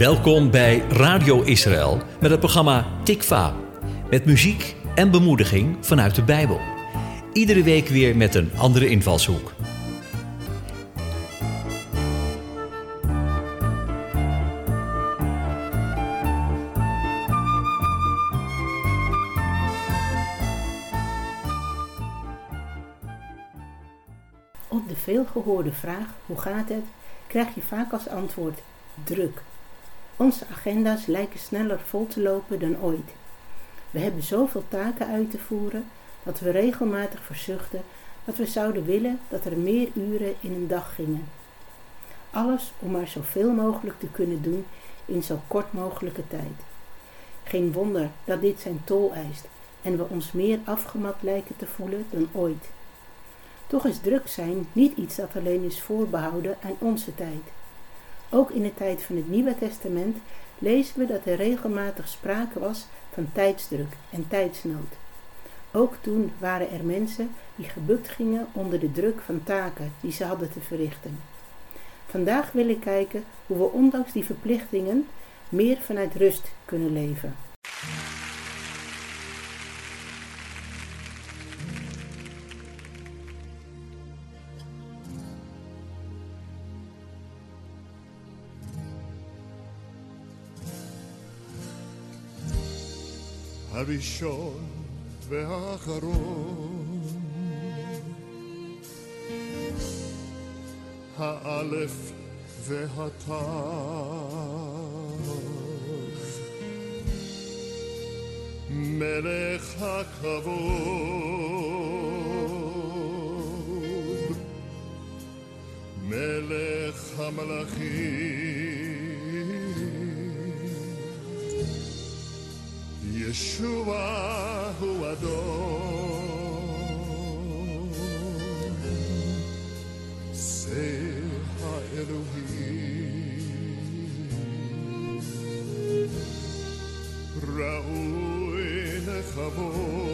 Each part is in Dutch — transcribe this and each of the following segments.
Welkom bij Radio Israël met het programma Tikva. Met muziek en bemoediging vanuit de Bijbel. Iedere week weer met een andere invalshoek. Op de veelgehoorde vraag hoe gaat het, krijg je vaak als antwoord druk. Onze agenda's lijken sneller vol te lopen dan ooit. We hebben zoveel taken uit te voeren dat we regelmatig verzuchten dat we zouden willen dat er meer uren in een dag gingen. Alles om maar zoveel mogelijk te kunnen doen in zo kort mogelijke tijd. Geen wonder dat dit zijn tol eist en we ons meer afgemat lijken te voelen dan ooit. Toch is druk zijn niet iets dat alleen is voorbehouden aan onze tijd. Ook in de tijd van het Nieuwe Testament lezen we dat er regelmatig sprake was van tijdsdruk en tijdsnood. Ook toen waren er mensen die gebukt gingen onder de druk van taken die ze hadden te verrichten. Vandaag wil ik kijken hoe we ondanks die verplichtingen meer vanuit rust kunnen leven. הראשון והאחרון, האלף והתו, מלך הכבוד, מלך המלאכים. Yeshua who adore. Say Ha Elohim, Raoui Nechavor.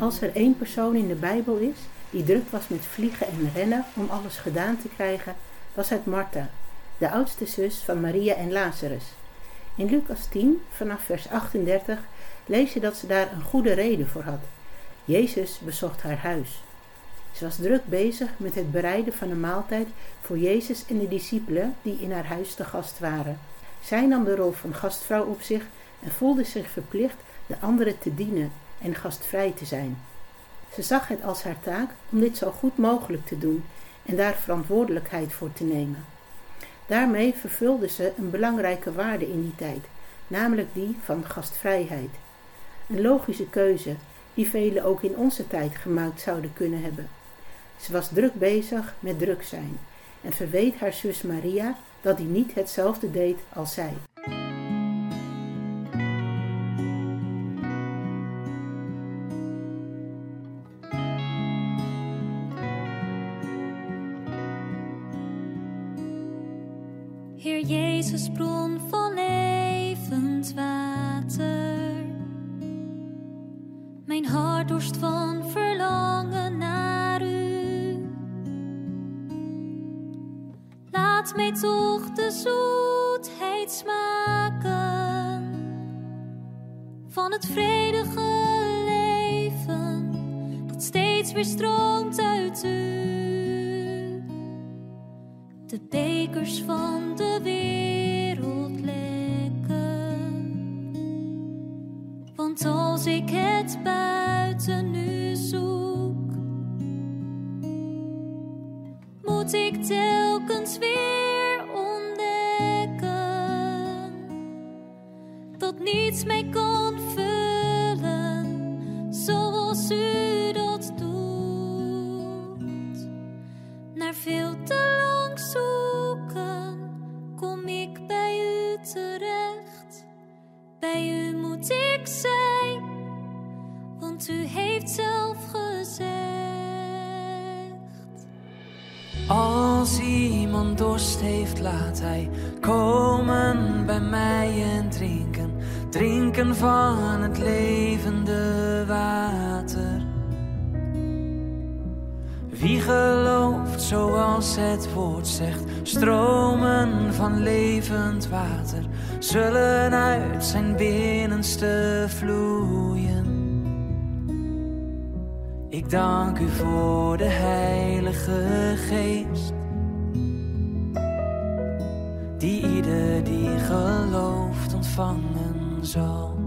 Als er één persoon in de Bijbel is die druk was met vliegen en rennen om alles gedaan te krijgen, was het Martha, de oudste zus van Maria en Lazarus. In Lucas 10, vanaf vers 38, lees je dat ze daar een goede reden voor had. Jezus bezocht haar huis. Ze was druk bezig met het bereiden van een maaltijd voor Jezus en de discipelen die in haar huis te gast waren. Zij nam de rol van gastvrouw op zich en voelde zich verplicht de anderen te dienen en gastvrij te zijn. Ze zag het als haar taak om dit zo goed mogelijk te doen en daar verantwoordelijkheid voor te nemen. Daarmee vervulde ze een belangrijke waarde in die tijd, namelijk die van gastvrijheid. Een logische keuze die velen ook in onze tijd gemaakt zouden kunnen hebben. Ze was druk bezig met druk zijn en verweet haar zus Maria dat die niet hetzelfde deed als zij. Laat mij toch de zoetheid smaken van het vredige leven dat steeds weer stroomt uit u. De bekers van de wereld lekken. Want als ik het buiten nu zoek, moet ik telkens weer mij kan vullen zoals u dat doet. Na veel te lang zoeken kom ik bij u terecht. Bij u moet ik zijn, want u heeft zelf gezegd. Als iemand dorst heeft, laat hij komen bij mij en drinken. Drinken van het levende water. Wie gelooft zoals het woord zegt, stromen van levend water zullen uit zijn binnenste vloeien. Ik dank u voor de Heilige Geest, die ieder die gelooft ontvangen zal.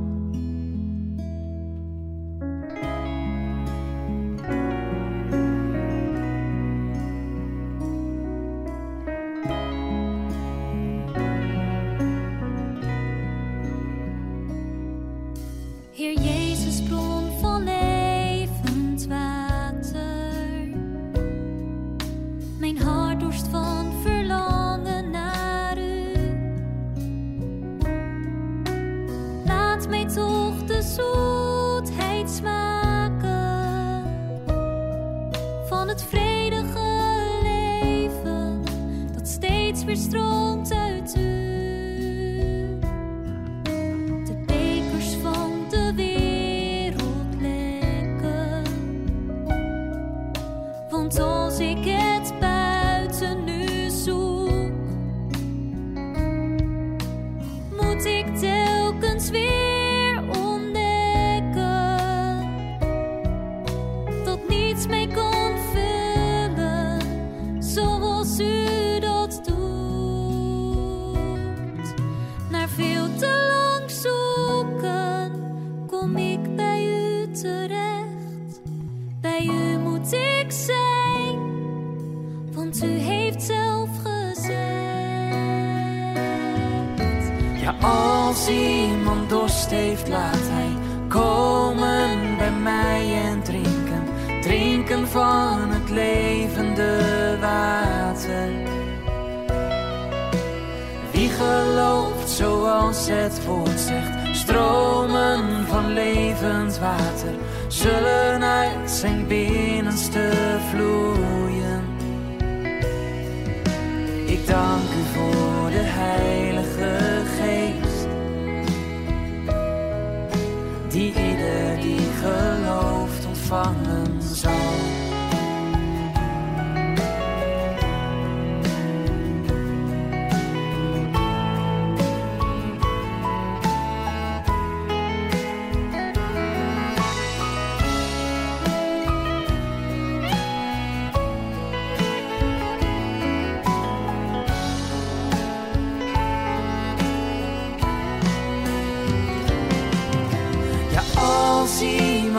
Laat hij komen bij mij en drinken. Drinken van het levende water. Wie gelooft zoals het woord zegt, stromen van levend water zullen uit zijn binnenste vloeien. Die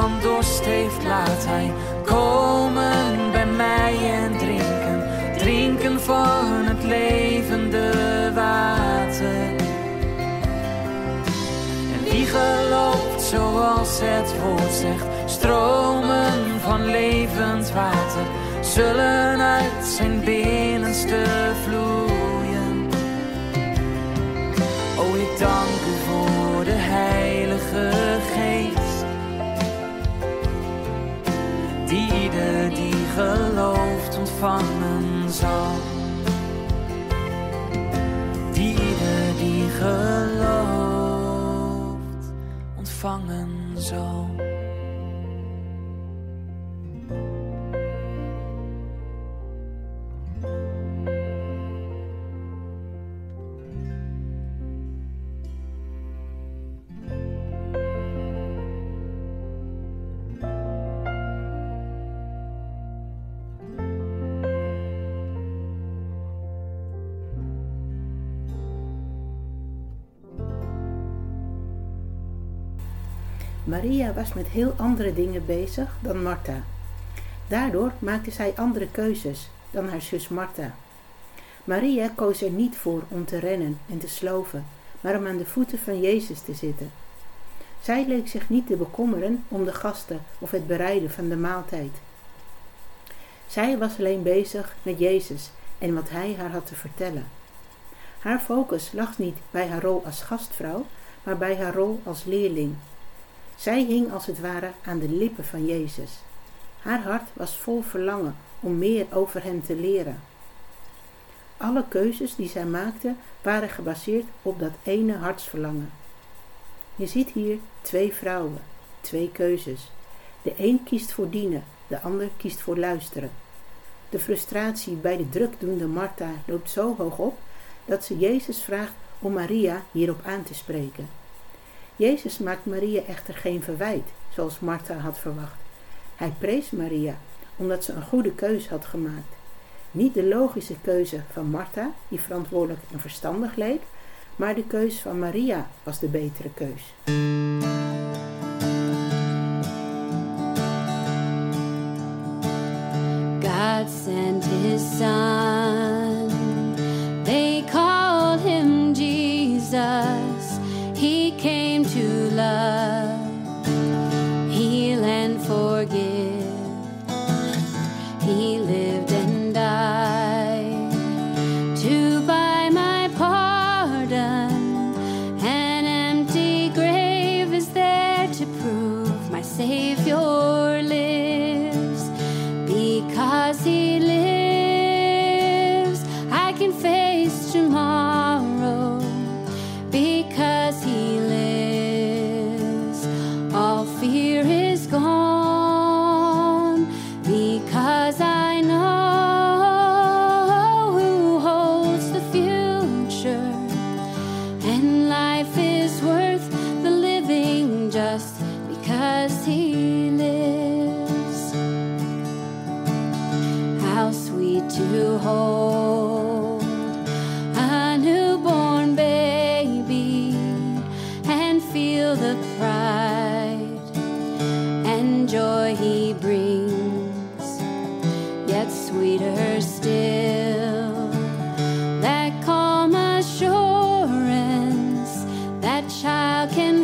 iemand dorst heeft, laat hij komen bij mij en drinken. Drinken van het levende water. En wie gelooft zoals het woord zegt, stromen van levend water zullen uit zijn binnenste vloeien. Ontvangen zal. Ieder die gelooft ontvangen zal. Maria was met heel andere dingen bezig dan Martha. Daardoor maakte zij andere keuzes dan haar zus Martha. Maria koos er niet voor om te rennen en te sloven, maar om aan de voeten van Jezus te zitten. Zij leek zich niet te bekommeren om de gasten of het bereiden van de maaltijd. Zij was alleen bezig met Jezus en wat hij haar had te vertellen. Haar focus lag niet bij haar rol als gastvrouw, maar bij haar rol als leerling. Zij hing als het ware aan de lippen van Jezus. Haar hart was vol verlangen om meer over hem te leren. Alle keuzes die zij maakte waren gebaseerd op dat ene hartsverlangen. Je ziet hier twee vrouwen, twee keuzes. De een kiest voor dienen, de ander kiest voor luisteren. De frustratie bij de drukdoende Martha loopt zo hoog op dat ze Jezus vraagt om Maria hierop aan te spreken. Jezus maakt Maria echter geen verwijt, zoals Martha had verwacht. Hij prees Maria omdat ze een goede keus had gemaakt. Niet de logische keuze van Martha, die verantwoordelijk en verstandig leek, maar de keus van Maria was de betere keus. God sent his. Gone.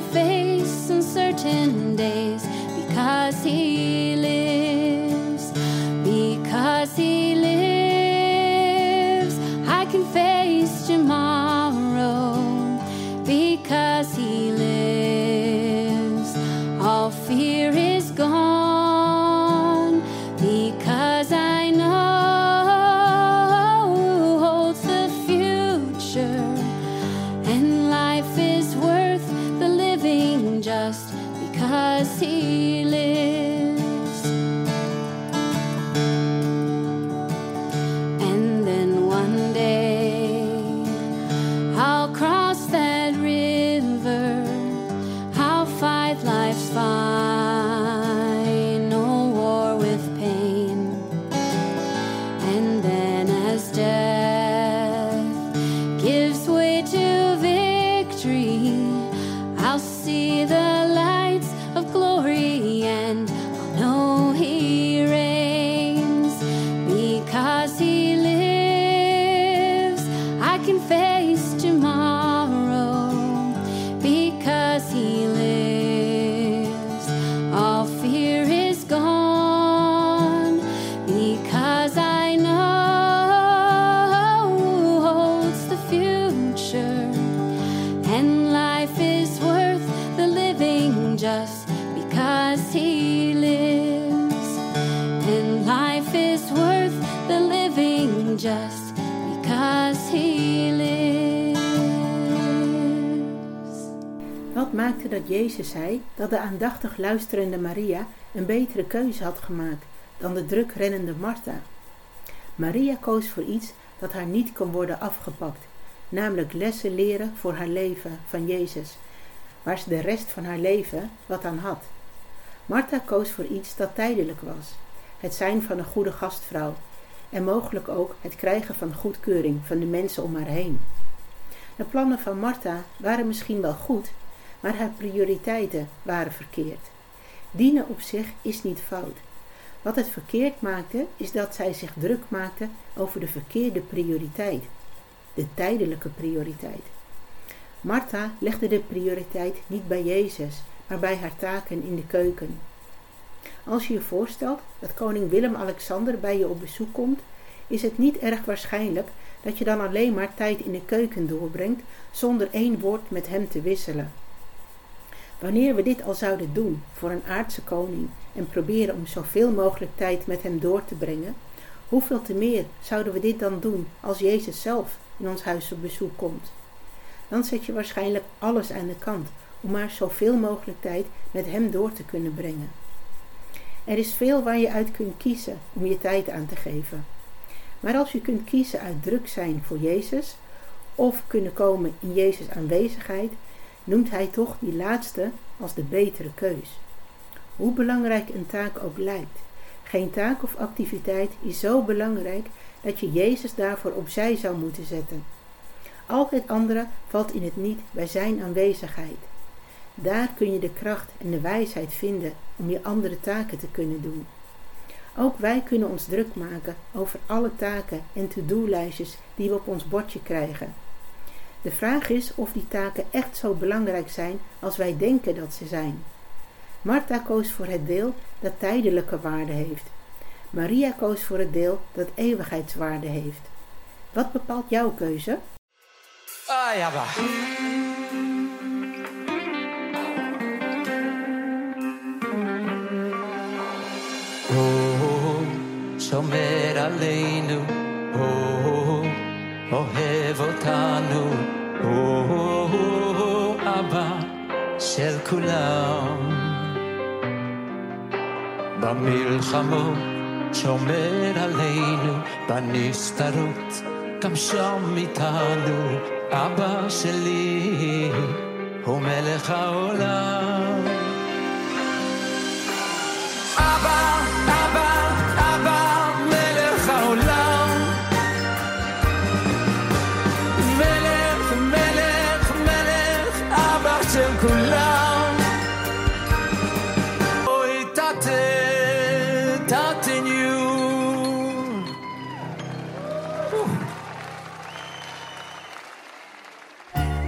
and faith. Dat Jezus zei dat de aandachtig luisterende Maria een betere keuze had gemaakt dan de druk rennende Martha. Maria koos voor iets dat haar niet kon worden afgepakt, namelijk lessen leren voor haar leven van Jezus, waar ze de rest van haar leven wat aan had. Martha koos voor iets dat tijdelijk was, het zijn van een goede gastvrouw en mogelijk ook het krijgen van goedkeuring van de mensen om haar heen. De plannen van Martha waren misschien wel goed, maar haar prioriteiten waren verkeerd. Dienen op zich is niet fout. Wat het verkeerd maakte, is dat zij zich druk maakte over de verkeerde prioriteit, de tijdelijke prioriteit. Martha legde de prioriteit niet bij Jezus, maar bij haar taken in de keuken. Als je je voorstelt dat koning Willem-Alexander bij je op bezoek komt, is het niet erg waarschijnlijk dat je dan alleen maar tijd in de keuken doorbrengt zonder één woord met hem te wisselen. Wanneer we dit al zouden doen voor een aardse koning en proberen om zoveel mogelijk tijd met hem door te brengen, hoeveel te meer zouden we dit dan doen als Jezus zelf in ons huis op bezoek komt? Dan zet je waarschijnlijk alles aan de kant om maar zoveel mogelijk tijd met hem door te kunnen brengen. Er is veel waar je uit kunt kiezen om je tijd aan te geven. Maar als je kunt kiezen uit druk zijn voor Jezus of kunnen komen in Jezus aanwezigheid, noemt hij toch die laatste als de betere keus. Hoe belangrijk een taak ook lijkt. Geen taak of activiteit is zo belangrijk dat je Jezus daarvoor opzij zou moeten zetten. Al het andere valt in het niet bij zijn aanwezigheid. Daar kun je de kracht en de wijsheid vinden om je andere taken te kunnen doen. Ook wij kunnen ons druk maken over alle taken en to-do-lijstjes die we op ons bordje krijgen. De vraag is of die taken echt zo belangrijk zijn als wij denken dat ze zijn. Martha koos voor het deel dat tijdelijke waarde heeft. Maria koos voor het deel dat eeuwigheidswaarde heeft. Wat bepaalt jouw keuze? Ah, ja, bah. Oh, oh, oh, אבא של כולם. במלחמות שומר עלינו, בנסתרות גם שם איתנו, אבא שלי הוא מלך העולם.